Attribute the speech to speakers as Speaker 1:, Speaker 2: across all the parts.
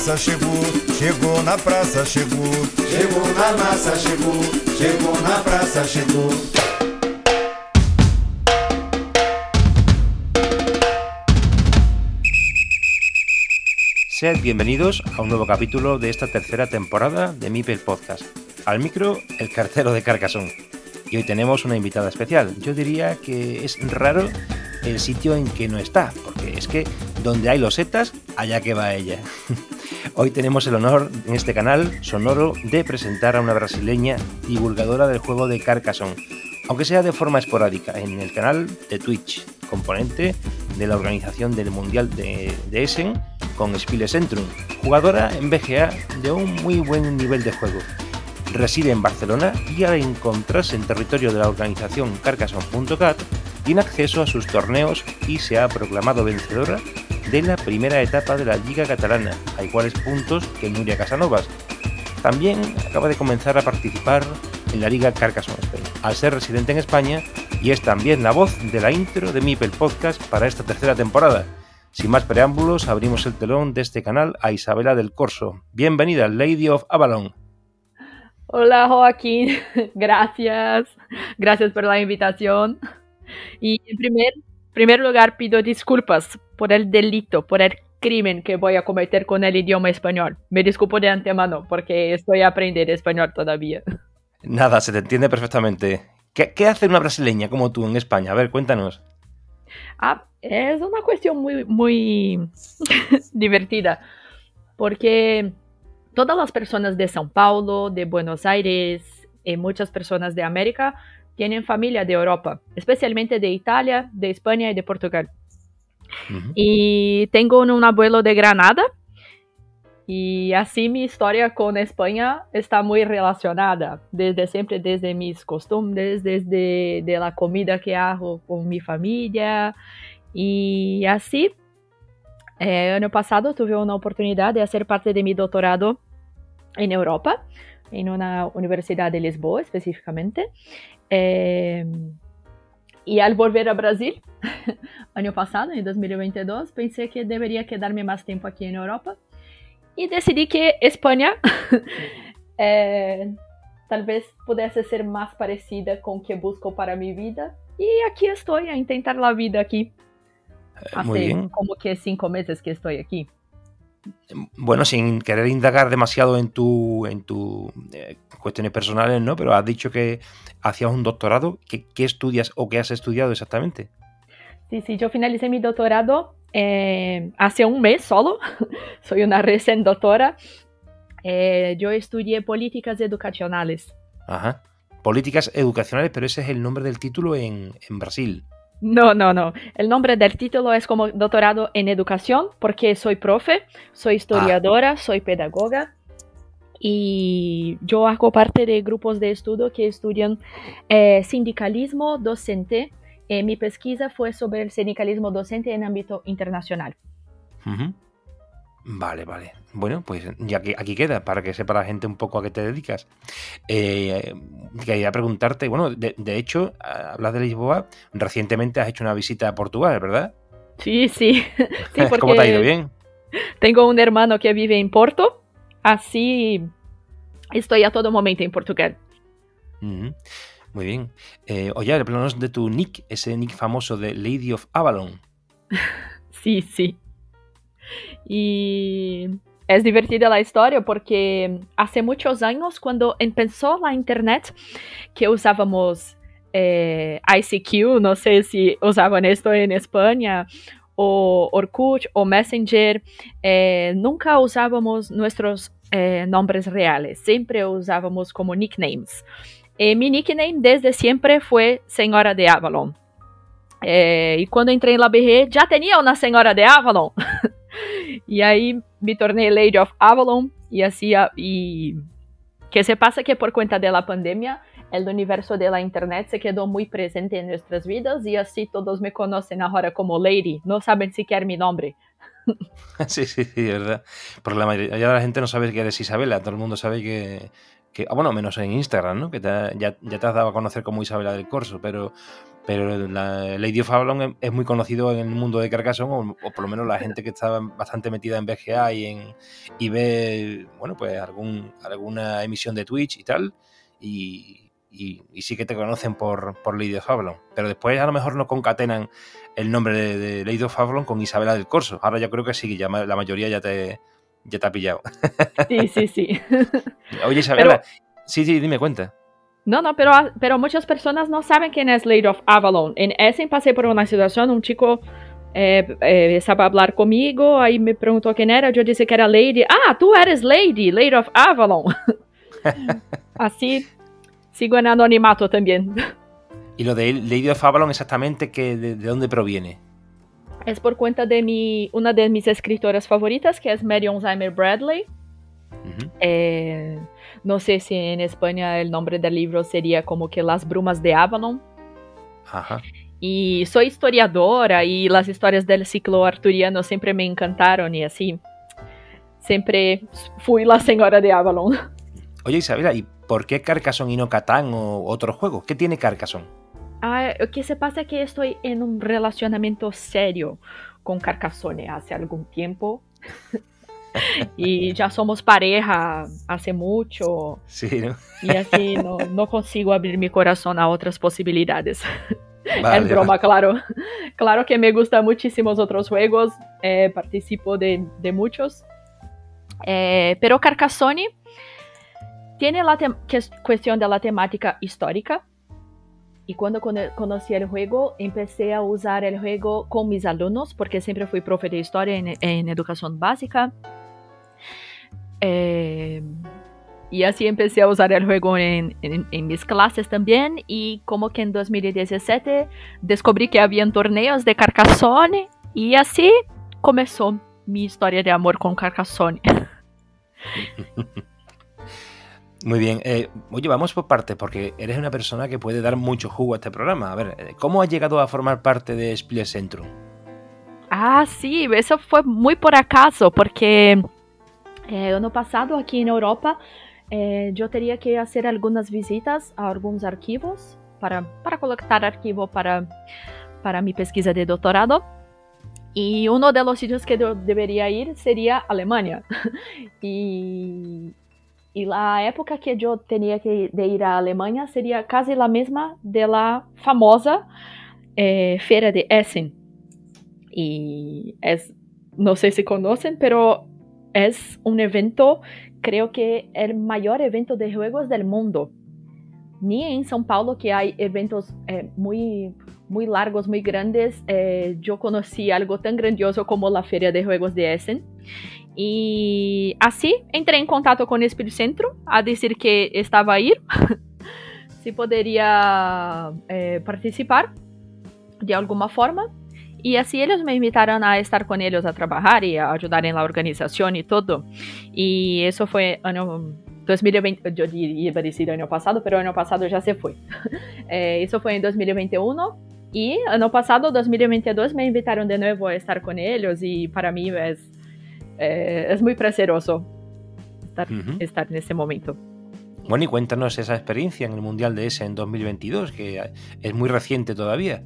Speaker 1: Massa, chegou. Chegou na praça, chegou. Chegou na massa, chegou. Chegou na praça, chegou.
Speaker 2: Sed bienvenidos a un nuevo capítulo de esta tercera temporada de Mipel Podcast. Al micro, el cartero de Carcassonne. Y hoy tenemos una invitada especial. Yo diría que es raro el sitio en que no está, porque es que donde hay losetas, allá que va ella. Hoy tenemos el honor en este canal sonoro de presentar a una brasileña divulgadora del juego de Carcassonne, aunque sea de forma esporádica, en el canal de Twitch, componente de la organización del Mundial de, de Essen con Spiele Centrum, jugadora en BGA de un muy buen nivel de juego. Reside en Barcelona y al encontrarse en territorio de la organización Carcassonne.cat tiene acceso a sus torneos y se ha proclamado vencedora de la primera etapa de la Liga Catalana, a iguales puntos que Nuria Casanovas. También acaba de comenzar a participar en la Liga Carcassonne Spain, al ser residente en España y es también la voz de la intro de Mipel Podcast para esta tercera temporada. Sin más preámbulos, abrimos el telón de este canal a Isabela del Corso. Bienvenida, Lady of Avalon.
Speaker 3: Hola Joaquín, gracias, gracias por la invitación. Y en primer, primer lugar pido disculpas por el delito, por el crimen que voy a cometer con el idioma español. Me disculpo de antemano porque estoy aprendiendo español todavía.
Speaker 2: Nada, se te entiende perfectamente. ¿Qué, qué hace una brasileña como tú en España? A ver, cuéntanos.
Speaker 3: Ah, es una cuestión muy, muy divertida porque todas las personas de São Paulo, de Buenos Aires y muchas personas de América tienen familia de Europa, especialmente de Italia, de España y de Portugal.
Speaker 2: Ujú.
Speaker 3: Y tengo un, abuelo de Granada y así mi historia con España está muy relacionada, desde siempre, desde mis costumbres, desde de la comida que hago con mi familia. Y así, eh, año pasado tuve una oportunidad de hacer parte de mi doctorado en Europa, en una universidad de Lisboa específicamente. Eh, y al volver a Brasil, año pasado, en 2022, pensé que debería quedarme más tiempo aquí en Europa y decidí que España eh, tal vez pudiese ser más parecida con que busco para mi vida. Y aquí estoy a intentar la vida aquí.
Speaker 2: Eh, Muy
Speaker 3: Hace
Speaker 2: bien.
Speaker 3: como que cinco meses que estoy aquí.
Speaker 2: Bueno, sin querer indagar demasiado en tu, en tu eh, cuestiones personales, ¿no? Pero has dicho que hacías un doctorado. ¿Qué, qué estudias o qué has estudiado exactamente?
Speaker 3: Sí, sí, yo finalicé mi doctorado eh, hace un mes solo. Soy una recién doctora. Eh, yo estudié políticas educacionales.
Speaker 2: Ajá. Políticas educacionales, pero ese es el nombre del título en, en Brasil.
Speaker 3: No, no, no. El nombre del título es como doctorado en educación porque soy profe, soy historiadora, soy pedagoga y yo hago parte de grupos de estudio que estudian eh, sindicalismo docente. Eh, mi pesquisa fue sobre el sindicalismo docente en ámbito internacional.
Speaker 2: Vale, vale. Bueno, pues ya que aquí queda, para que sepa la gente un poco a qué te dedicas. Eh, quería preguntarte, bueno, de, de hecho, hablas de Lisboa, recientemente has hecho una visita a Portugal, ¿verdad?
Speaker 3: Sí, sí. sí
Speaker 2: ¿Cómo te ha ido?
Speaker 3: porque
Speaker 2: ¿Bien?
Speaker 3: Tengo un hermano que vive en Porto, así estoy a todo momento en Portugal.
Speaker 2: Ujú. Muy bien. Eh, oye, háblanos de tu nick, ese nick famoso de Lady of Avalon.
Speaker 3: Sí, sí. Y es divertida la historia porque hace muchos años, cuando empezó la internet, que usábamos eh, ICQ, no sé si usaban esto en España, o Orkut o Messenger, eh, nunca usábamos nuestros eh, nombres reales, siempre usábamos como nicknames. Eh, mi nickname desde siempre fue Señora de Avalon. Eh, y cuando entré en la BG ya tenía una Señora de Avalon. y ahí me torné Lady of Avalon y así, ah, y que se pasa que por cuenta de la pandemia, el universo de la internet se quedó muy presente en nuestras vidas y así todos me conocen ahora como Lady, no saben siquiera mi nombre.
Speaker 2: Sí, sí, sí, verdad. Porque la mayoría de la gente no sabe que eres Isabela, todo el mundo sabe que, que ah, bueno, menos en Instagram, ¿no? Que te ya, ya, te has dado a conocer como Isabela del Corso, pero, pero la Lady of Avalon es, muy conocido en el mundo de Carcassonne, o, por lo menos la gente que está bastante metida en BGA y, en, y ve, bueno, pues algún, alguna emisión de Twitch y tal, y, y, sí que te conocen por, por Lady of Avalon. Pero después a lo mejor no concatenan el nombre de, de Lady of Avalon con Isabela del Corso. Ahora yo creo que sí, ya la mayoría ya te, ya te ha pillado.
Speaker 3: Sí, sí, sí.
Speaker 2: Oye, Isabela, sí, sí, dime cuenta.
Speaker 3: No, no, pero, pero muchas personas no saben quién es Lady of Avalon. En Essen pasé por una situación, un chico eh, eh, estaba a hablar conmigo, ahí me preguntó quién era, yo dije que era Lady. Ah, tú eres Lady, Lady of Avalon. Así sigo en anonimato también.
Speaker 2: ¿Y lo de Lady of Avalon exactamente que, de, de dónde proviene?
Speaker 3: Es por cuenta de mi, una de mis escritoras favoritas, que es Marion Zimmer Bradley. Uh -huh. eh, no sé si en España el nombre del libro sería como que Las Brumas de Avalon.
Speaker 2: Ajá.
Speaker 3: Y soy historiadora y las historias del ciclo arturiano siempre me encantaron y así. Siempre fui la señora de Avalon.
Speaker 2: Oye Isabela, ¿y por qué Carcassonne y no Catán o otro juego? ¿Qué tiene Carcassonne?
Speaker 3: Ah, lo que se pasa es que estoy en un relacionamiento serio con Carcassonne hace algún tiempo. y ya somos pareja hace mucho.
Speaker 2: Sí, ¿no?
Speaker 3: Y así no, no consigo abrir mi corazón a otras posibilidades. Vale, es broma, vale. claro. Claro que me gustan muchísimos otros juegos, eh, participo de, de muchos. Eh, pero Carcassonne tiene la cuestión de la temática histórica. Y cuando conocí el juego, empecé a usar el juego con mis alumnos, porque siempre fui profe de historia en, en educación básica. Eh, y así empecé a usar el juego en, en, en, mis clases también. Y como que en 2017 descubrí que habían torneos de Carcassonne. Y así comenzó mi historia de amor con Carcassonne.
Speaker 2: Muy bien. Eh, oye, vamos por parte, porque eres una persona que puede dar mucho jugo a este programa. A ver, eh, ¿cómo has llegado a formar parte de Spiel Centrum?
Speaker 3: Ah, sí, eso fue muy por acaso, porque eh, ano pasado aquí en Europa eh, yo tenía que hacer algunas visitas a algunos archivos para, para colectar archivo para, para mi pesquisa de doctorado. Y uno de los sitios que yo debería ir sería Alemania. y, y la época que yo tenía que de ir a Alemania sería casi la misma de la famosa eh, Feria de Essen. Y es, no sé si conocen, pero es un evento, creo que el mayor evento de juegos del mundo. Ni en São Paulo, que hay eventos eh, muy, muy largos, muy grandes, eh, conocí algo tan grandioso como la Feria de Juegos de Essen. E assim entrei em contato com o Espírito Centro a dizer que estava a ir, se poderia eh, participar de alguma forma. E assim eles me invitaram a estar com eles a trabalhar e a ajudar na organização e tudo. E isso foi ano 2020, eu ia dizer ano passado, mas ano passado já se foi. Eh, isso foi em 2021. E ano passado, 2022, me invitaram de novo a estar com eles e para mim é eh, es muy prazeroso estar, uh -huh. estar, en ese momento.
Speaker 2: Bueno, y cuéntanos esa experiencia en el Mundial de ese en 2022, que es muy reciente todavía.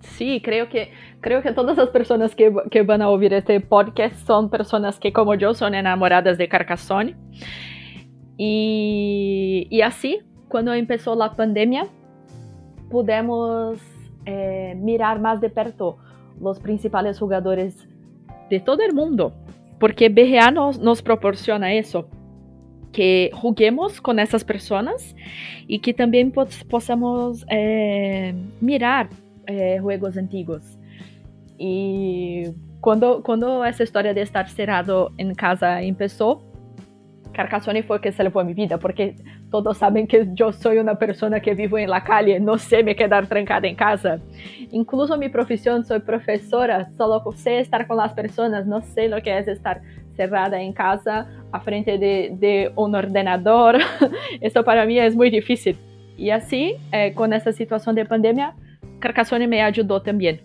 Speaker 3: Sí, creo que, creo que todas las personas que, que van a oír este podcast son personas que como yo son enamoradas de Carcassonne. Y, y así, cuando empezó la pandemia, pudimos eh, mirar más de perto los principales jugadores de todo el mundo porque BGA nos, nos proporciona eso, que juguemos con esas personas y que también possamos eh, mirar eh, juegos antiguos. Y cuando, cuando esa historia de estar cerrado en casa empezó, Carcassonne fue que salvó mi vida, porque todos saben que yo soy una persona que vivo en la calle, no sé me quedar trancada en casa. Incluso mi profesión, soy profesora, solo sé estar con las personas, no sé lo que es estar cerrada en casa, a frente de, de ordenador. Esto para mí es muy difícil. Y así, eh, con esta situación de pandemia, Carcassonne me ayudó también,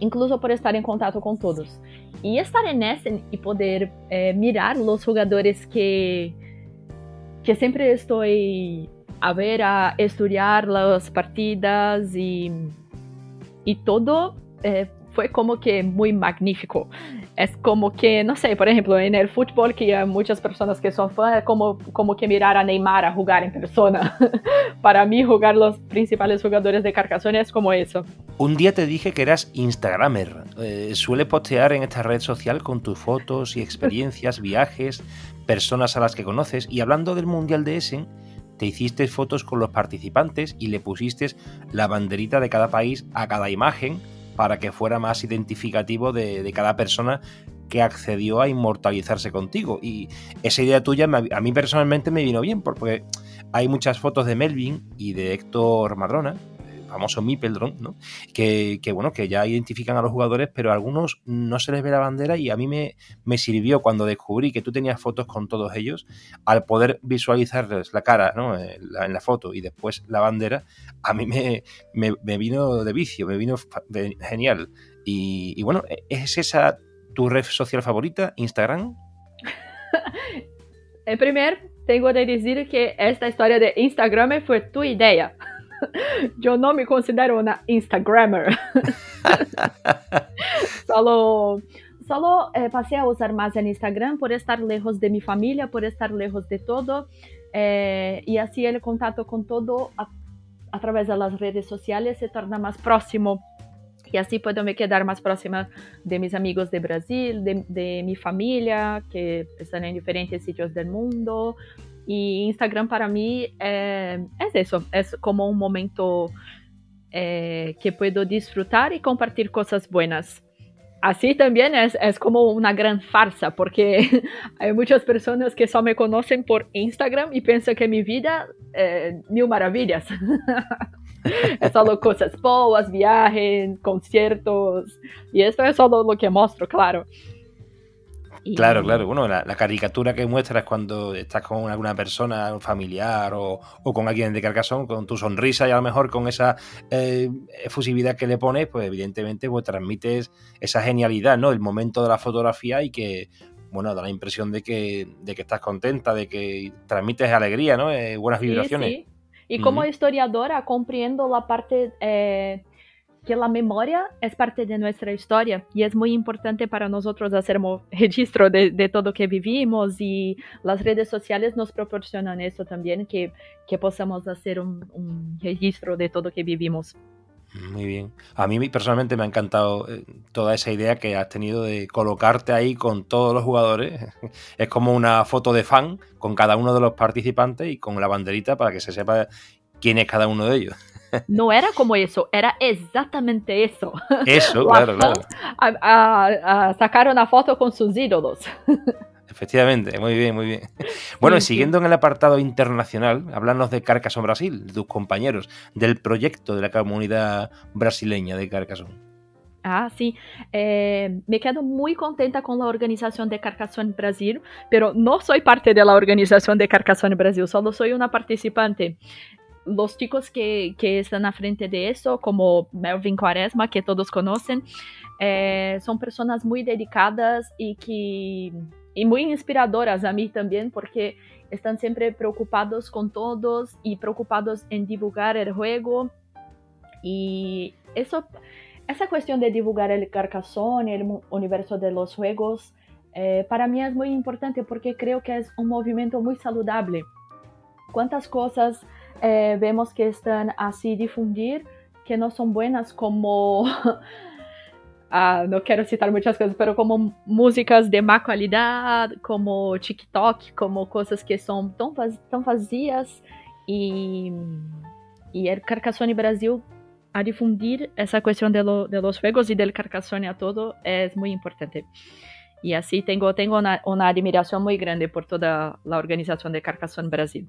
Speaker 3: incluso por estar en contacto con todos. Y estar en y poder eh, mirar los jugadores que, que siempre estoy a ver, a estudiar las partidas y, y todo, eh, fue como que muy magnífico. Es como que, no sé, por ejemplo, en el fútbol, que hay muchas personas que son fans, es como, como que mirar a Neymar a jugar en persona. Para mí, jugar los principales jugadores de Carcassonne es como eso.
Speaker 2: Un día te dije que eras Instagramer. Eh, suele postear en esta red social con tus fotos y experiencias, viajes, personas a las que conoces. Y hablando del Mundial de Essen, te hiciste fotos con los participantes y le pusiste la banderita de cada país a cada imagen para que fuera más identificativo de, cada persona que accedió a inmortalizarse contigo. Y esa idea tuya a mí personalmente me vino bien, porque hay muchas fotos de Melvin y de Héctor Madrona, famoso Mipeldron, ¿no? Que, bueno, que ya identifican a los jugadores, pero a algunos no se les ve la bandera y a mí me, me sirvió cuando descubrí que tú tenías fotos con todos ellos, al poder visualizarles la cara ¿no? en, la, foto y después la bandera, a mí me, me, vino de vicio, me vino genial. Y, bueno, ¿es esa tu red social favorita, Instagram?
Speaker 3: Primer, tengo que decir que esta historia de Instagram fue tu idea. Yo no me considero una Instagrammer. solo solo eh, pasé a usar más el Instagram por estar lejos de mi familia, por estar lejos de todo. Eh, y así el contacto con todo a, a, través de las redes sociales se torna más próximo. Y así puedo me quedar más próxima de mis amigos de Brasil, de, de mi familia, que están en diferentes sitios del mundo. Y Instagram para mí é, é isso, é como um momento é, que puedo disfrutar e compartilhar coisas buenas. Así también es, es, como una gran farsa, porque hay muchas personas que solo me conocen por Instagram y piensan que mi vida es mil maravillas. es solo cosas boas, viajes, conciertos, y esto es solo lo que muestro, claro.
Speaker 2: Claro, claro. Bueno, la, caricatura que muestras cuando estás con alguna persona, un familiar o, con alguien de Carcasón, con tu sonrisa y a lo mejor con esa eh, efusividad que le pones, pues evidentemente pues, transmites esa genialidad, ¿no? El momento de la fotografía y que, bueno, da la impresión de que, de que estás contenta, de que transmites alegría, ¿no? Eh, buenas vibraciones. Sí,
Speaker 3: Y como historiadora comprendo la parte... Eh que la memoria es parte de nuestra historia y es muy importante para nosotros hacer registro de, de todo que vivimos y las redes sociales nos proporcionan eso también, que, que podamos hacer un, un, registro de todo que vivimos.
Speaker 2: Muy bien. A mí personalmente me ha encantado eh, toda esa idea que has tenido de colocarte ahí con todos los jugadores. Es como una foto de fan con cada uno de los participantes y con la banderita para que se sepa quién es cada uno de ellos.
Speaker 3: No era como eso, era exactamente eso.
Speaker 2: Eso, claro, claro.
Speaker 3: sacaron una foto con sus ídolos.
Speaker 2: Efectivamente, muy bien, muy bien. Bueno, y siguiendo en el apartado internacional, háblanos de Carcassonne Brasil, de tus compañeros, del proyecto de la comunidad brasileña de Carcassonne.
Speaker 3: Ah, sí. Eh, me quedo muy contenta con la organización de Carcassonne Brasil, pero no soy parte de la organización de Carcassonne Brasil, solo soy una participante los chicos que, que, están a frente de eso, como Melvin Quaresma, que todos conocen, eh, son personas muy dedicadas y, que, y muy inspiradoras a mí también, porque están siempre preocupados con todos y preocupados en divulgar el juego. Y eso, esa cuestión de divulgar el Carcassonne, el universo de los juegos, eh, para mí es muy importante porque creo que es un movimiento muy saludable. ¿Cuántas cosas eh, vemos que están así difundir que no son buenas como, ah, no quiero citar muchas cosas, pero como músicas de má calidad, como TikTok, como cosas que son tão, tão vazias y, y el Carcassonne Brasil a difundir esa cuestión de, lo, de los juegos y del Carcassonne a todo es muy importante. Y así tengo, tengo una, una admiración muy grande por toda la organización de Carcassonne Brasil.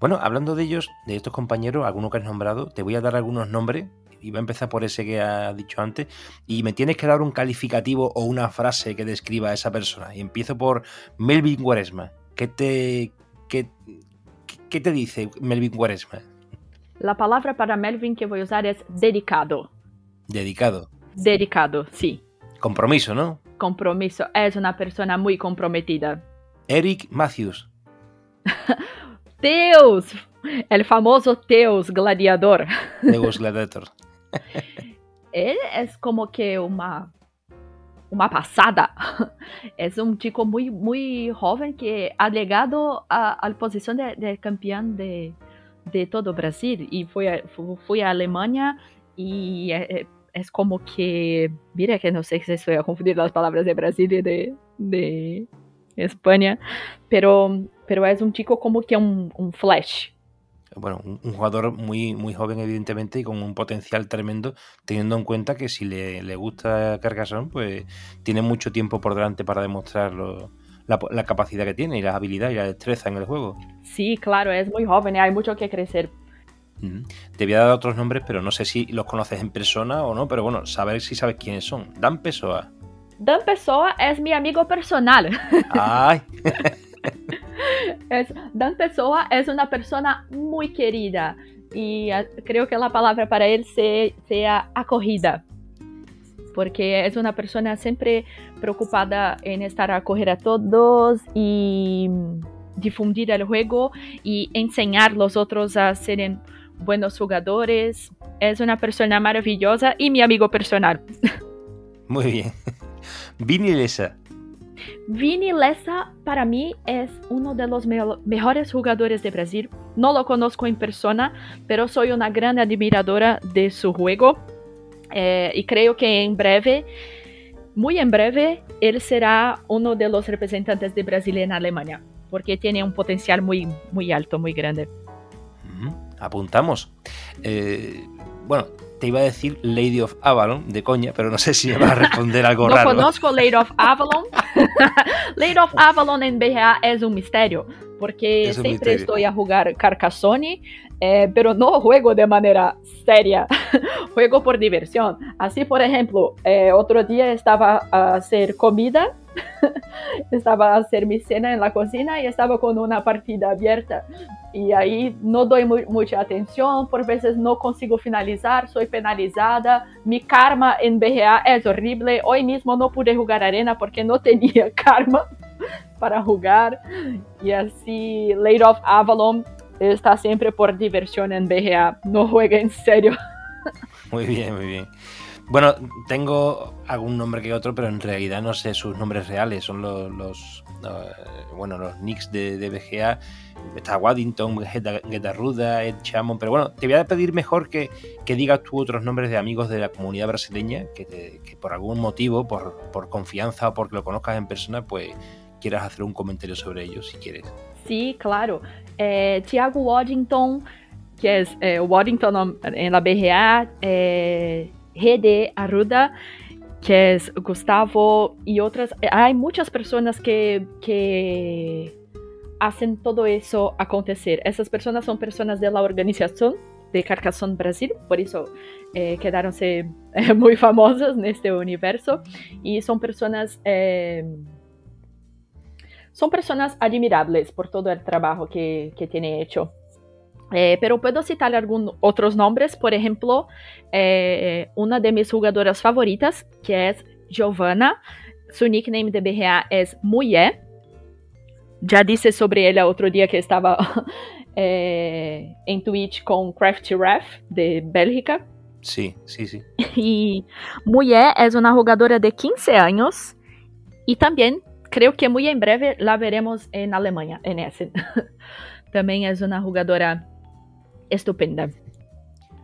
Speaker 2: Bueno, hablando de ellos, de estos compañeros, algunos que has nombrado, te voy a dar algunos nombres y va a empezar por ese que has dicho antes, y me tienes que dar un calificativo o una frase que describa a esa persona. Y empiezo por Melvin Guaresma. ¿Qué te, qué, qué te dice Melvin Guaresma?
Speaker 3: La palabra para Melvin que voy a usar es dedicado.
Speaker 2: Dedicado.
Speaker 3: Dedicado, sí.
Speaker 2: Compromiso, ¿no?
Speaker 3: Compromiso. Es una persona muy comprometida.
Speaker 2: Eric Matthews.
Speaker 3: Deus, el famoso Deus gladiador.
Speaker 2: Deus Gladiator.
Speaker 3: Él es como que uma uma pasada. Es un chico muy muy joven que ha llegado a, a la posición de, de campeón de, de todo Brasil y fue a, fu- fue a Alemania y eh, es como que, mira que no sé si estoy a confundir las palabras de Brasil y de, de España, pero, pero es un chico como que un, un flash.
Speaker 2: Bueno, un, un jugador muy, muy joven, evidentemente, y con un potencial tremendo, teniendo en cuenta que si le, le gusta Carcassonne, pues tiene mucho tiempo por delante para demostrar lo- la, la capacidad que tiene y la habilidad y la destreza en el juego.
Speaker 3: Sí, claro, es muy joven y hay mucho que crecer.
Speaker 2: Ujú. Te voy a dar otros nombres, pero no sé si los conoces en persona o no, pero bueno, saber si sabes quiénes son. Dan Pessoa.
Speaker 3: Dan Pessoa es mi amigo personal.
Speaker 2: ¡Ay!
Speaker 3: Es- Dan Pessoa es una persona muy querida y ah, creo que la palabra para él se- sea acogida, porque es una persona siempre preocupada en estar a acoger a todos y difundir el juego y enseñar a los otros a ser buenos jugadores. Es una persona maravillosa y mi amigo personal.
Speaker 2: Muy bien. Vini Lesa.
Speaker 3: Vini Lessa para mí es uno de los me- mejores jugadores de Brasil. No lo conozco en persona, pero soy una gran admiradora de su juego. Eh, y creo que en breve, muy en breve, él será uno de los representantes de Brasil en Alemania, porque tiene un potencial muy, muy alto, muy grande.
Speaker 2: Apuntamos. Eh, bueno, te iba a decir Lady of Avalon de coña, pero no sé si me vas a responder algo
Speaker 3: No
Speaker 2: raro.
Speaker 3: conozco Lady of Avalon. Lady of Avalon en BGA es un misterio, porque
Speaker 2: Es un
Speaker 3: siempre
Speaker 2: misterio.
Speaker 3: estoy a jugar Carcassonne, eh, pero no juego de manera seria, juego por diversión. Así, por ejemplo, eh, otro día estaba a hacer comida, estaba a hacer mi cena en la cocina y estaba con una partida abierta. Y ahí no doy mu- mucha atención, por veces no consigo finalizar, soy penalizada. Mi karma en BGA es horrible. Hoy mismo no pude jugar arena porque no tenía karma para jugar. Y así, Late of Avalon está siempre por diversión en BGA. No juega en serio.
Speaker 2: Muy bien, muy bien. Bueno, tengo algún nombre que otro, pero en realidad no sé sus nombres reales. Son los, los, eh, bueno, los nicks de, BGA. Está Waddington, Getarruda, Ed Chamon. Pero bueno, te voy a pedir mejor que, que digas tú otros nombres de amigos de la comunidad brasileña que, te- por algún motivo, por, por confianza o porque lo conozcas en persona, pues quieras hacer un comentario sobre ellos si quieres.
Speaker 3: Sí, claro. Eh, Thiago Waddington, que es eh, Waddington en la BGA, eh, GD Arruda, que es Gustavo y otras. Hay muchas personas que, que hacen todo eso acontecer. Esas personas son personas de la organización de Carcassonne Brasil, por eso eh, quedaronse eh, muy famosas en este universo y son personas eh, son personas admirables por todo el trabajo que, que tiene hecho. Eh, pero puedo citar algunos otros nombres, por ejemplo, eh, una de mis jugadoras favoritas, que es Giovanna. Su nickname de BGA es Muye. Ya dije sobre ella otro día que estaba eh, en Twitch con Crafty Ref de Bélgica.
Speaker 2: Sí, sí, sí.
Speaker 3: Y Muye es una jugadora de 15 años y también creo que muy en breve la veremos en Alemania, en Essen. también es una jugadora estupenda.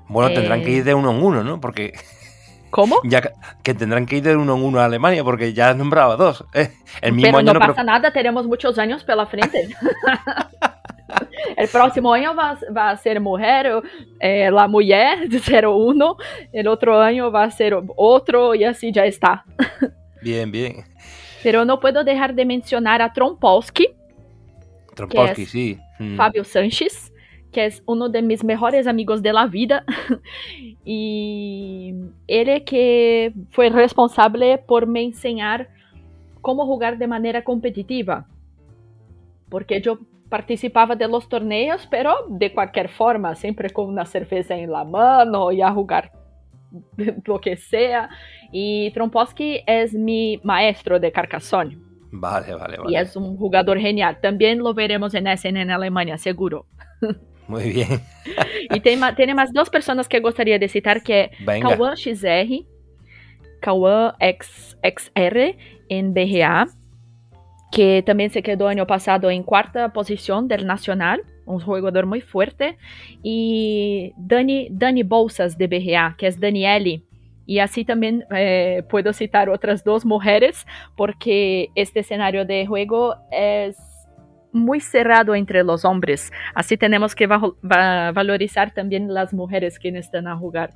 Speaker 2: Bueno, tendrán
Speaker 3: Eh.
Speaker 2: que ir de uno en uno, ¿no? Porque
Speaker 3: ¿Cómo?
Speaker 2: ya que- tendrán que ir de uno en uno a Alemania, porque ya has nombrado dos. ¿eh? El mismo
Speaker 3: Pero
Speaker 2: año
Speaker 3: no
Speaker 2: no
Speaker 3: pasa nada, tenemos muchos años pela frente. El próximo año va, va a ser mujer, eh, la mujer de 01, el otro año va a ser otro y así ya está.
Speaker 2: Bien, bien.
Speaker 3: Pero no puedo dejar de mencionar a Trompolsky,
Speaker 2: Trompolsky, sí. Mm.
Speaker 3: Fábio Sanches, que es uno de mis mejores amigos de la vida. y él que fue responsable por me enseñar cómo jugar de manera competitiva. Porque yo participaba de los torneos, pero de cualquier forma, siempre con una cerveza en la mano y a jugar lo que sea. Y Tromposki es mi maestro de Carcassonne.
Speaker 2: Vale, vale, vale.
Speaker 3: Y es un jugador genial. También lo veremos en SN en Alemania, seguro.
Speaker 2: Muy bien.
Speaker 3: y tiene, tiene más dos personas que gustaría de citar, que
Speaker 2: Venga.
Speaker 3: Kawan XR, Kawan XR en BGA, que también se quedó año pasado en cuarta posición del Nacional, un jugador muy fuerte, y Dani, Dani Bolsas de BGA, que es Daniele. Y así también eh, puedo citar otras dos mujeres, porque este escenario de juego es muy cerrado entre los hombres. Así tenemos que va va valorizar también las mujeres que están a jugar.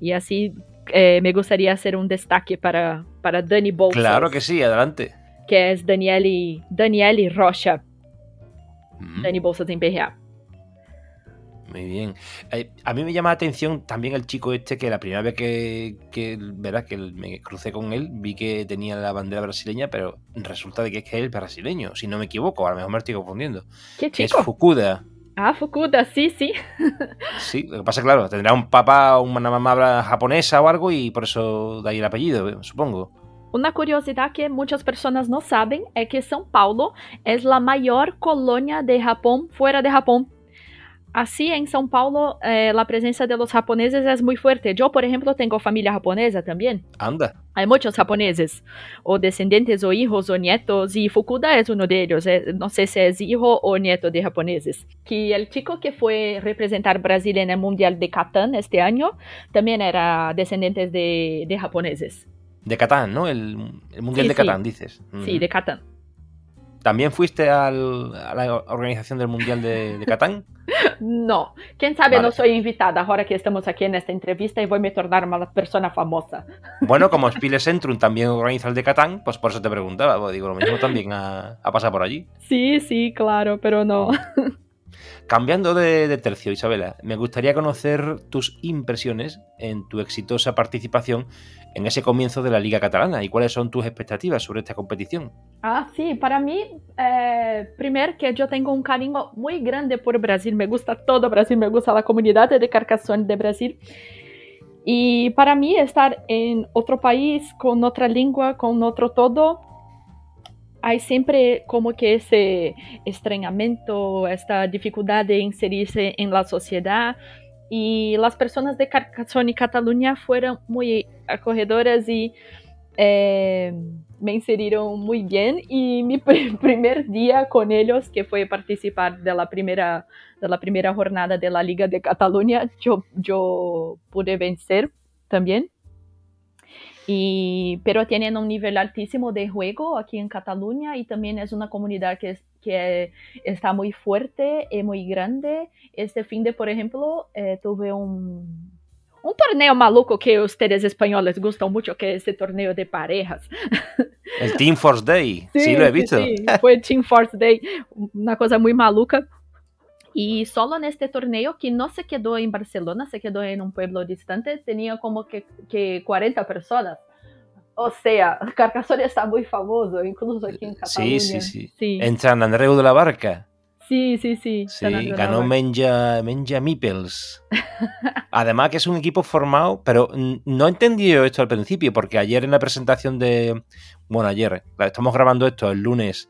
Speaker 3: Y así eh, me gustaría hacer un destaque para, para Dani Bolsas.
Speaker 2: Claro que sí, adelante.
Speaker 3: Que es Daniele, Daniele Rocha.
Speaker 2: Mm,
Speaker 3: Dani Bolsas en BGA.
Speaker 2: Muy bien. Eh, a mí me llama la atención también el chico este que la primera vez que, que, ¿verdad? que me crucé con él vi que tenía la bandera brasileña, pero resulta de que es que él brasileño, si no me equivoco, a lo mejor me estoy confundiendo.
Speaker 3: ¿Qué
Speaker 2: Que es
Speaker 3: chico?
Speaker 2: Fukuda.
Speaker 3: Ah, Fukuda, sí, sí.
Speaker 2: Sí, lo que pasa, claro, tendrá un papá o una mamá japonesa o algo y por eso de ahí el apellido, eh, supongo.
Speaker 3: Una curiosidad que muchas personas no saben es que São Paulo es la mayor colonia de Japón fuera de Japón. Así en São Paulo eh, la presencia de los japoneses es muy fuerte. Yo, por ejemplo, tengo familia japonesa también.
Speaker 2: Anda.
Speaker 3: Hay muchos japoneses, o descendientes, o hijos, o nietos, y Fukuda es uno de ellos. eh, no sé si es hijo o nieto de japoneses. Que el chico que fue representar Brasil en el Mundial de Catán este año también era descendiente de, de japoneses.
Speaker 2: De Catán, ¿no? El, el Mundial
Speaker 3: Sí,
Speaker 2: de
Speaker 3: sí.
Speaker 2: Catán, dices.
Speaker 3: Sí, de Catán.
Speaker 2: ¿También fuiste al- a la organización del Mundial de, de Catán?
Speaker 3: No, quién sabe,
Speaker 2: Vale.
Speaker 3: no soy invitada ahora que estamos aquí en esta entrevista y voy a tornar una persona famosa.
Speaker 2: Bueno, como Spiele Centrum también organiza el de Catán, pues por eso te preguntaba. digo, lo mismo también ha, ha pasado por allí.
Speaker 3: Sí, sí, claro, pero no.
Speaker 2: Cambiando de, de tercio, Isabela, me gustaría conocer tus impresiones en tu exitosa participación en ese comienzo de la Liga Catalana y cuáles son tus expectativas sobre esta competición.
Speaker 3: Ah, sí, para mí, eh, primero que yo tengo un cariño muy grande por Brasil, me gusta todo Brasil, me gusta la comunidad de Carcassonne de Brasil. Y para mí estar en otro país, con otra lengua, con otro todo, hay siempre como que ese extrañamiento, esta dificultad de inserirse en la sociedad. Y las personas de Carcassonne y Cataluña fueron muy acogedoras y eh, me inseriram muy bien y mi pr primer día con ellos, que fue participar de la primera, de la primera jornada de la Liga de Cataluña, yo, yo pude vencer también. Y, pero tienen un nivel altísimo de juego aquí en Cataluña y también es una comunidad que, es, que está muy fuerte y muy grande. Este fin de, por ejemplo, eh, tuve un, un torneo maluco que ustedes españoles gustan mucho, que es ese torneo de parejas.
Speaker 2: El Team Force Day, sí, lo he visto.
Speaker 3: Sí, fue Team Force Day, una cosa muy maluca. Y solo en este torneo, que no se quedó en Barcelona, se quedó en un pueblo distante, tenía como que, que 40 personas. O sea, Carcassonne está muy famoso, incluso aquí en Cataluña.
Speaker 2: Sí, sí, sí.
Speaker 3: Sí,
Speaker 2: En San Andreu de la Barca.
Speaker 3: sí, sí. sí,
Speaker 2: Sí, ganó. Menja, Menja Mipels. Además que es un equipo formado, pero no entendí yo esto al principio, porque ayer en la presentación de... Bueno, ayer, estamos grabando esto el lunes,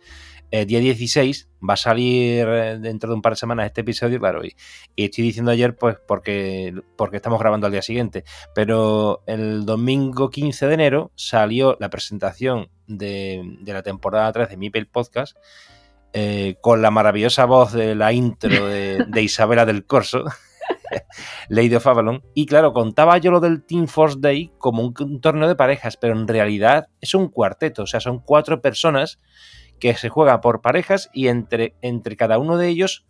Speaker 2: eh, día 16, va a salir eh, dentro de un par de semanas este episodio, claro, y, y estoy diciendo ayer pues porque, porque estamos grabando al día siguiente, pero el domingo 15 de enero salió la presentación de, de la temporada 3 de Mipel Podcast, eh, con la maravillosa voz de la intro de, de Isabela del Corso, Lady of Avalon. Y claro, contaba yo lo del Team Force Day como un, un torneo de parejas, pero en realidad es un cuarteto, o sea, son cuatro personas que se juega por parejas y entre, entre cada uno de ellos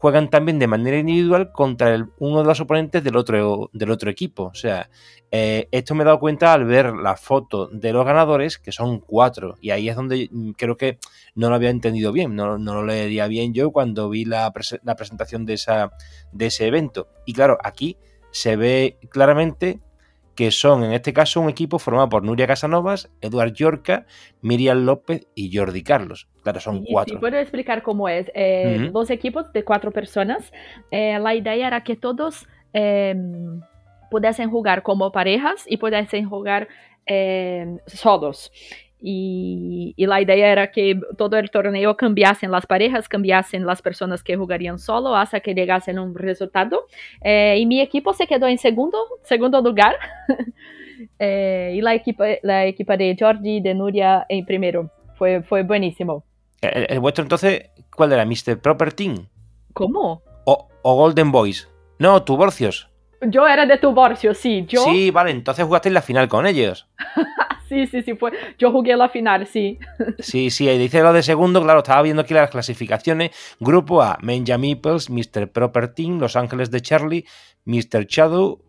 Speaker 2: juegan también de manera individual contra uno de los oponentes del otro, del otro equipo. O sea, eh, esto me he dado cuenta al ver la foto de los ganadores, que son cuatro, y ahí es donde creo que no lo había entendido bien, no, no lo leería bien yo cuando vi la, la presentación de, esa, de ese evento. Y claro, aquí se ve claramente que son en este caso un equipo formado por Nuria Casanovas, Eduard Yorca, Miriam López y Jordi Carlos. Claro, son
Speaker 3: Sí, sí,
Speaker 2: cuatro.
Speaker 3: puedo explicar cómo es. Eh. Los equipos de cuatro personas, eh, la idea era que todos eh, pudiesen jugar como parejas y pudiesen jugar eh, solos. Y, y la idea era que todo el torneo cambiasen las parejas, cambiasen las personas que jugarían solo hasta que llegasen a un resultado. Eh, y mi equipo se quedó en segundo, segundo lugar. Eh, y la equipa, la equipa de Jordi y de Nuria en primero. Fue, fue buenísimo.
Speaker 2: El, el vuestro entonces, ¿cuál era? ¿Mr. Proper Team?
Speaker 3: ¿Cómo?
Speaker 2: ¿O, o Golden Boys? No, Tuborcios.
Speaker 3: Yo era de Tuborcio, sí. Yo, Sí,
Speaker 2: vale, entonces jugaste en la final con ellos.
Speaker 3: sí, sí, fue. Yo jugué la final, sí.
Speaker 2: Sí, sí, ahí dice lo de segundo, claro, estaba viendo aquí las clasificaciones. Grupo A, Menja Meeples, Mr. Proper Team, Los Ángeles de Charlie, Mr. Shadow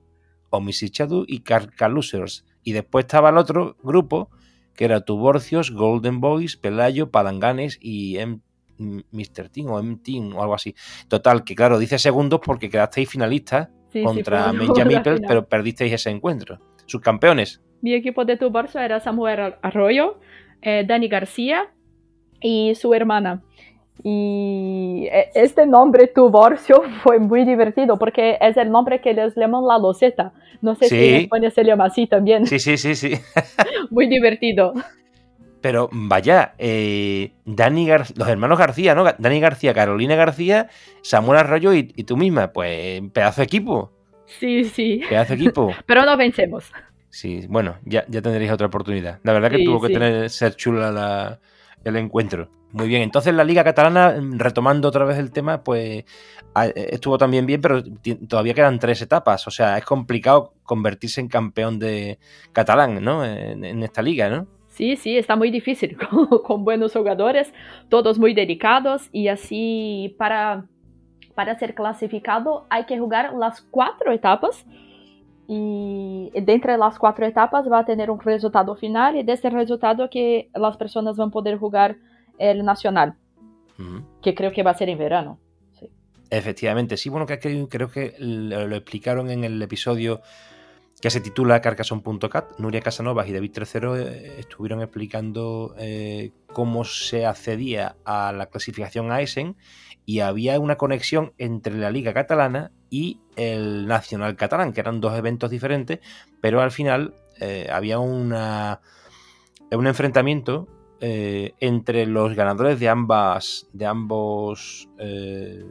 Speaker 2: o Mrs. Shadow y Carca Losers. Y después estaba el otro grupo, que era Tuborcios, Golden Boys, Pelayo, Palanganes y M Mr. Team o M Team o algo así. Total, que claro, dice segundos porque quedasteis finalistas
Speaker 3: Sí,
Speaker 2: contra
Speaker 3: sí,
Speaker 2: Menja Meeples, pero perdisteis ese encuentro. Sus campeones.
Speaker 3: Mi equipo de Tuborcio era Samuel Arroyo, eh, Dani García y su hermana. Y eh, este nombre Tuborcio fue muy divertido porque es el nombre que les llaman la loseta. No sé si en. España se llama así también.
Speaker 2: Sí, sí, sí, sí.
Speaker 3: Muy divertido.
Speaker 2: Pero vaya, eh, Dani Gar- los hermanos García, ¿no? Dani García, Carolina García, Samuel Arroyo y, y tú misma. Pues pedazo de equipo,
Speaker 3: Sí, sí.
Speaker 2: pedazo de equipo.
Speaker 3: Pero no vencemos.
Speaker 2: Sí, bueno, ya, ya tendréis otra oportunidad. La verdad que
Speaker 3: Sí,
Speaker 2: tuvo que
Speaker 3: sí.
Speaker 2: tener, ser chula la- el encuentro. Muy bien, entonces la Liga Catalana, mm, retomando otra vez el tema, pues a- estuvo también bien, pero todavía quedan tres etapas. O sea, es complicado convertirse en campeón de catalán, ¿no? En, en esta liga, ¿no?
Speaker 3: Sí, sí, está muy difícil con, con buenos jugadores, todos muy dedicados y así para, para ser clasificado hay que jugar las cuatro etapas y de entre las cuatro etapas va a tener un resultado final y de este resultado que las personas van a poder jugar el nacional, que creo que va a ser en verano. Sí.
Speaker 2: Efectivamente, sí, bueno, que creo, que lo, lo explicaron en el episodio que se titula Carcassonne.cat. Nuria Casanovas y David Tercero eh, estuvieron explicando eh, cómo se accedía a la clasificación a Essen y había una conexión entre la Liga Catalana y el Nacional Catalán, que eran dos eventos diferentes, pero al final eh, había una, un enfrentamiento eh, entre los ganadores de ambas, de ambos, eh,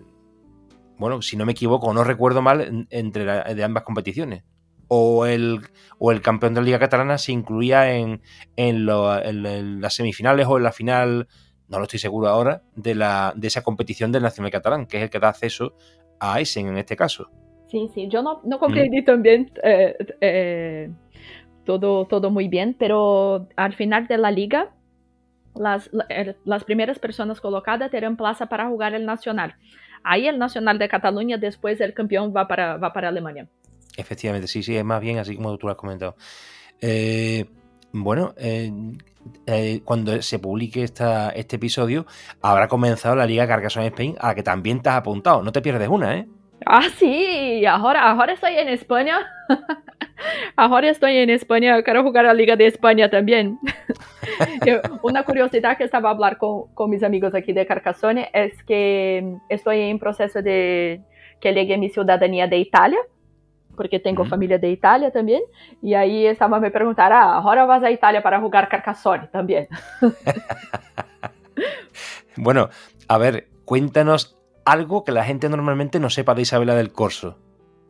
Speaker 2: bueno, si no me equivoco no recuerdo mal, en- entre de ambas competiciones. O el, o el campeón de la Liga Catalana se incluía en- en las semifinales o en la final, no lo estoy seguro ahora, de, la, de esa competición del Nacional Catalán, que es el que da acceso a Essen en este caso.
Speaker 3: Sí, sí, yo no, no comprendí también eh, eh, todo, todo muy bien, pero al final de la liga, las, la- las primeras personas colocadas tendrán plaza para jugar el Nacional. Ahí el Nacional de Cataluña, después el campeón va para, va para Alemania.
Speaker 2: Efectivamente, sí, sí, es más bien así como tú lo has comentado. Eh, bueno, eh, eh, cuando se publique esta, este episodio, habrá comenzado la Liga Carcassonne Spain, a la que también te has apuntado. No te pierdes una, ¿eh?
Speaker 3: Ah, sí, ahora, ahora estoy en España. ahora estoy en España, quiero jugar a Liga de España también. Una curiosidad que estaba a hablar con, con mis amigos aquí de Carcassonne es que estoy en proceso de que llegue mi ciudadanía de Italia, porque tengo
Speaker 2: Ujú.
Speaker 3: familia de Italia también, y ahí estaba a me preguntar, ah, ahora vas a Italia para jugar Carcassonne también.
Speaker 2: Bueno, a ver, cuéntanos algo que la gente normalmente no sepa de Isabela del Corso.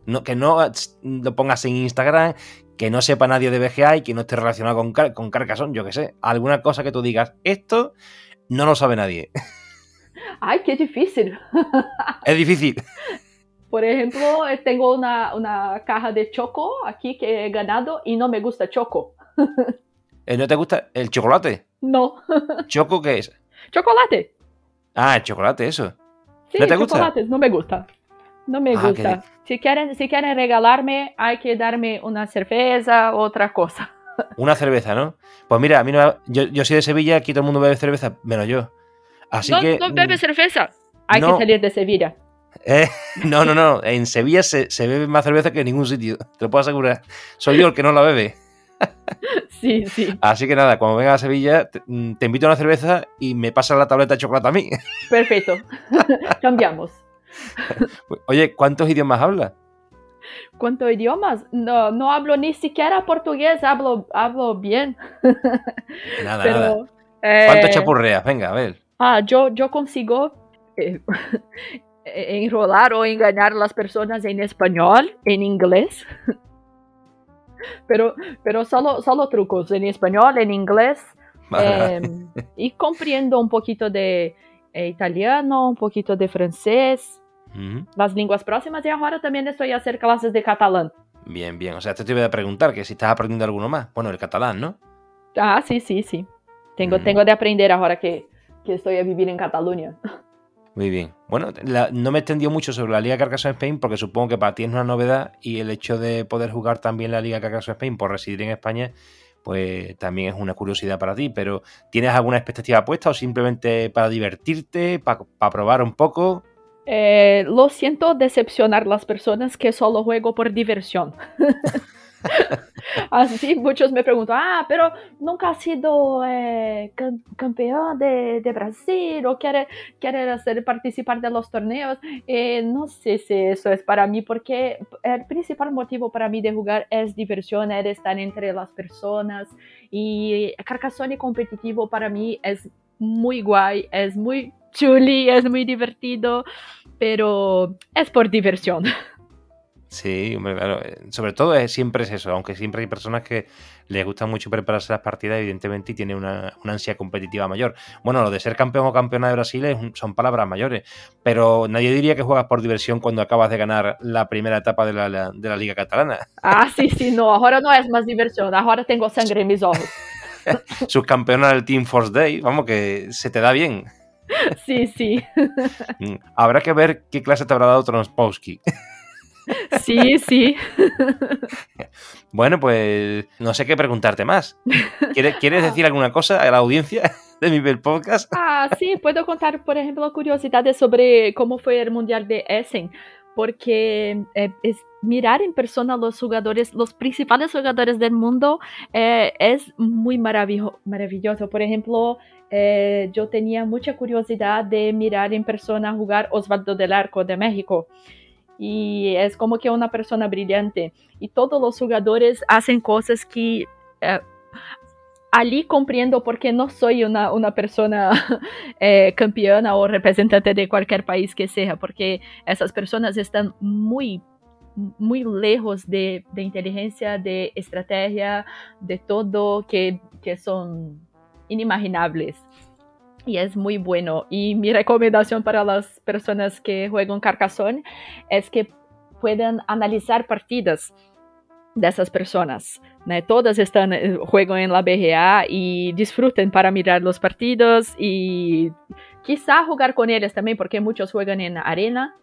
Speaker 2: No, que no lo pongas en Instagram, que no sepa nadie de BGA y que no esté relacionado con, Car- con Carcassonne, yo que sé. Alguna cosa que tú digas, esto no lo sabe nadie.
Speaker 3: Ay, qué difícil.
Speaker 2: es difícil.
Speaker 3: Por ejemplo, eh, tengo una, una caja de choco aquí que he ganado y no me gusta choco.
Speaker 2: Eh, ¿No te gusta el chocolate?
Speaker 3: No,
Speaker 2: ¿Choco qué es?
Speaker 3: chocolate.
Speaker 2: Ah, el chocolate, eso.
Speaker 3: Sí,
Speaker 2: ¿No te gusta?
Speaker 3: no me gusta. No me
Speaker 2: Ah,
Speaker 3: gusta. Si quieren, si quieren regalarme, hay que darme una cerveza, otra cosa.
Speaker 2: Una cerveza, ¿no? Pues mira, a mí no, yo, yo soy de Sevilla, aquí todo el mundo bebe cerveza, menos yo. Así
Speaker 3: no,
Speaker 2: que.
Speaker 3: no bebe cerveza. Hay
Speaker 2: no.
Speaker 3: que salir de Sevilla.
Speaker 2: Eh, no, no, no. En Sevilla se, se bebe más cerveza que en ningún sitio. Te lo puedo asegurar. Soy yo el que no la bebe.
Speaker 3: Sí, sí.
Speaker 2: Así que nada, cuando venga a Sevilla, te, mm, te invito a una cerveza y me pasas la tableta de chocolate a mí.
Speaker 3: Perfecto. Cambiamos.
Speaker 2: Oye, ¿cuántos idiomas hablas?
Speaker 3: ¿Cuántos idiomas? No, no hablo ni siquiera portugués, hablo, hablo bien.
Speaker 2: Nada,
Speaker 3: Pero,
Speaker 2: nada.
Speaker 3: eh,
Speaker 2: ¿Cuánto chapurreas? Venga, a ver.
Speaker 3: Ah, yo, yo consigo eh, enrolar o engañar a las personas en español, en inglés. Pero, pero solo, solo trucos, en español, en inglés. Eh, y comprendo un poquito de eh, italiano, un poquito de francés,
Speaker 2: Ujú.
Speaker 3: las lenguas próximas. Y ahora también estoy a hacer clases de catalán.
Speaker 2: Bien, bien. O sea, te iba a preguntar que si estás aprendiendo alguno más. Bueno, el catalán, ¿no?
Speaker 3: Ah, sí, sí, sí. Tengo,
Speaker 2: Mm.
Speaker 3: tengo de aprender ahora que, que estoy a vivir en Cataluña.
Speaker 2: Muy bien. Bueno, la- no me extendió mucho sobre la Liga Carcassonne Spain porque supongo que para ti es una novedad y el hecho de poder jugar también la Liga Carcassonne Spain por residir en España, pues también es una curiosidad para ti. Pero ¿tienes alguna expectativa puesta o simplemente para divertirte, para, probar un poco?
Speaker 3: Eh, lo siento decepcionar las personas que solo juego por diversión. Así muchos me preguntan, ah, pero nunca has sido eh, cam- campeón de, de Brasil o quiere, quiere hacer participar de los torneos. Eh, no sé si eso es para mí, porque el principal motivo para mí de jugar es diversión, es estar entre las personas. Y Carcassonne competitivo para mí es muy guay, es muy chuli, es muy divertido, pero es por diversión.
Speaker 2: Sí, hombre, claro. eh, Sobre todo es, siempre es eso, aunque siempre hay personas que les gusta mucho prepararse las partidas, evidentemente, y tienen una, una ansia competitiva mayor. Bueno, lo de ser campeón o campeona de Brasil es son palabras mayores, pero nadie diría que juegas por diversión cuando acabas de ganar la primera etapa de la, la- de la Liga Catalana.
Speaker 3: Ah, sí, sí, no, ahora no es más diversión, ahora tengo sangre en mis ojos.
Speaker 2: Subcampeona del Team Force Day, vamos, que se te da bien.
Speaker 3: Sí, sí,
Speaker 2: Mm, Habrá que ver qué clase te habrá dado Tronspowski.
Speaker 3: Sí, sí.
Speaker 2: Bueno, pues no sé qué preguntarte más. ¿Quieres, ¿quieres decir alguna cosa a la audiencia de mi podcast?
Speaker 3: Ah, sí, puedo contar, por ejemplo, curiosidades sobre cómo fue el Mundial de Essen, porque eh, es mirar en persona los jugadores, los principales jugadores del mundo, eh, es muy maravillo- maravilloso. Por ejemplo, eh, yo tenía mucha curiosidad de mirar en persona jugar Osvaldo del Arco de México. Y es como que una persona brillante. Y todos los jugadores hacen cosas que eh, ali compreendo porque no soy una, una persona eh, campeona o representante de cualquier país que sea, porque esas personas están muy, muy lejos de, de inteligencia, de estrategia, de todo, que, que son inimaginables. Y es muy bueno. Y mi recomendación para las personas que juegan Carcassonne es que puedan analizar partidas dessas personas. Né? Todas estão, eh, juegan en la BRA y disfruten para mirar los partidos y quizá jugar con ellos también, porque muchos juegan en arena.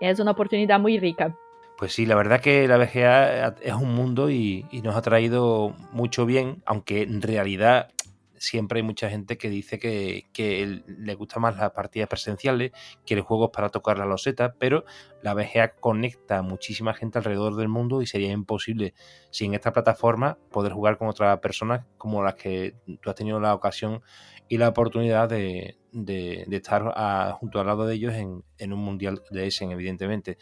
Speaker 3: Es una oportunidad muy rica.
Speaker 2: Pues sí, la verdad que la BGA es un mundo y nos ha traído mucho bien, aunque en realidad siempre hay mucha gente que dice que, que le gusta más las partidas presenciales, que el juego es para tocar la loseta, pero la BGA conecta a muchísima gente alrededor del mundo y sería imposible sin esta plataforma poder jugar con otras personas como las que tú has tenido la ocasión y la oportunidad de, de- de estar a- junto al lado de ellos en, un mundial de Essen, evidentemente.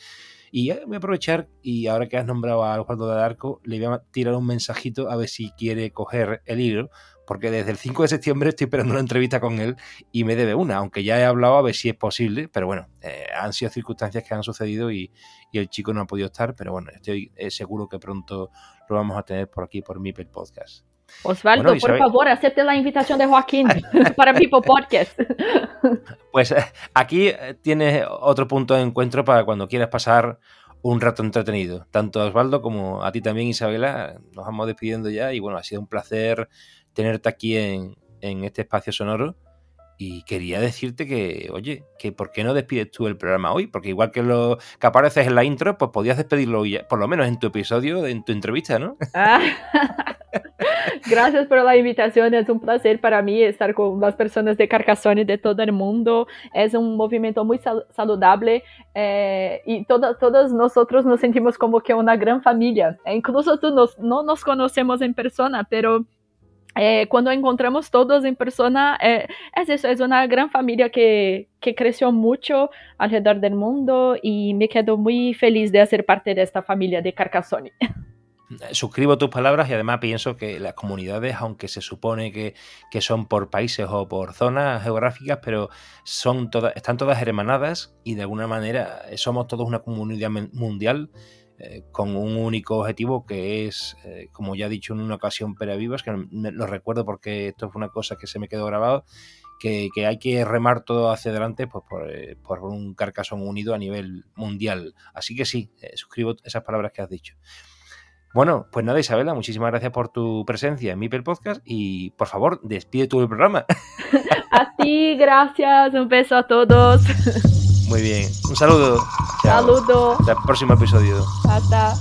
Speaker 2: Y voy a aprovechar, y ahora que has nombrado a Osvaldo de Arco, le voy a tirar un mensajito a ver si quiere coger el hilo, porque desde el 5 de septiembre estoy esperando una entrevista con él y me debe una, aunque ya he hablado a ver si es posible, pero bueno, eh, han sido circunstancias que han sucedido y, y el chico no ha podido estar, pero bueno, estoy eh, seguro que pronto lo vamos a tener por aquí, por Mipel Podcast.
Speaker 3: Osvaldo,
Speaker 2: Bueno,
Speaker 3: por favor, acepte la invitación de Joaquín para People Podcast.
Speaker 2: Pues eh, aquí eh, tienes otro punto de encuentro para cuando quieras pasar un rato entretenido. Tanto a Osvaldo como a ti también, Isabela. Nos vamos despidiendo ya y bueno, ha sido un placer tenerte aquí en, en este espacio sonoro. Y quería decirte que, oye, que ¿por qué no despides tú el programa hoy? Porque igual que lo que apareces en la intro, pues podías despedirlo por lo menos en tu episodio, en tu entrevista, ¿no?
Speaker 3: Ah. Gracias por la invitación, es un placer para mí estar con las personas de Carcassonne de todo el mundo. Es un movimiento muy saludable eh, y todos, todos nosotros nos sentimos como que una gran familia. E incluso tú nos, no nos conocemos en persona, pero eh, cuando encontramos todos en persona, eh, es eso, es una gran familia que, que, creció mucho alrededor del mundo y me quedo muy feliz de ser parte de esta familia de Carcassonne.
Speaker 2: Suscribo tus palabras y además pienso que las comunidades, aunque se supone que, que son por países o por zonas geográficas, pero son todas, están todas hermanadas y de alguna manera somos todos una comunidad mundial eh, con un único objetivo que es, eh, como ya he dicho en una ocasión, Pera Vivas, que lo recuerdo porque esto fue una cosa que se me quedó grabado, que, hay que remar todo hacia adelante pues, eh, por, un carcasón unido a nivel mundial. Así que sí, suscribo esas palabras que has dicho. Bueno, pues nada, Isabela, muchísimas gracias por tu presencia en Mipel Podcast y por favor, despide tu programa.
Speaker 3: A ti, gracias, un beso a todos.
Speaker 2: Muy bien. Un saludo.
Speaker 3: Saludo.
Speaker 2: Hasta el próximo episodio.
Speaker 3: Hasta.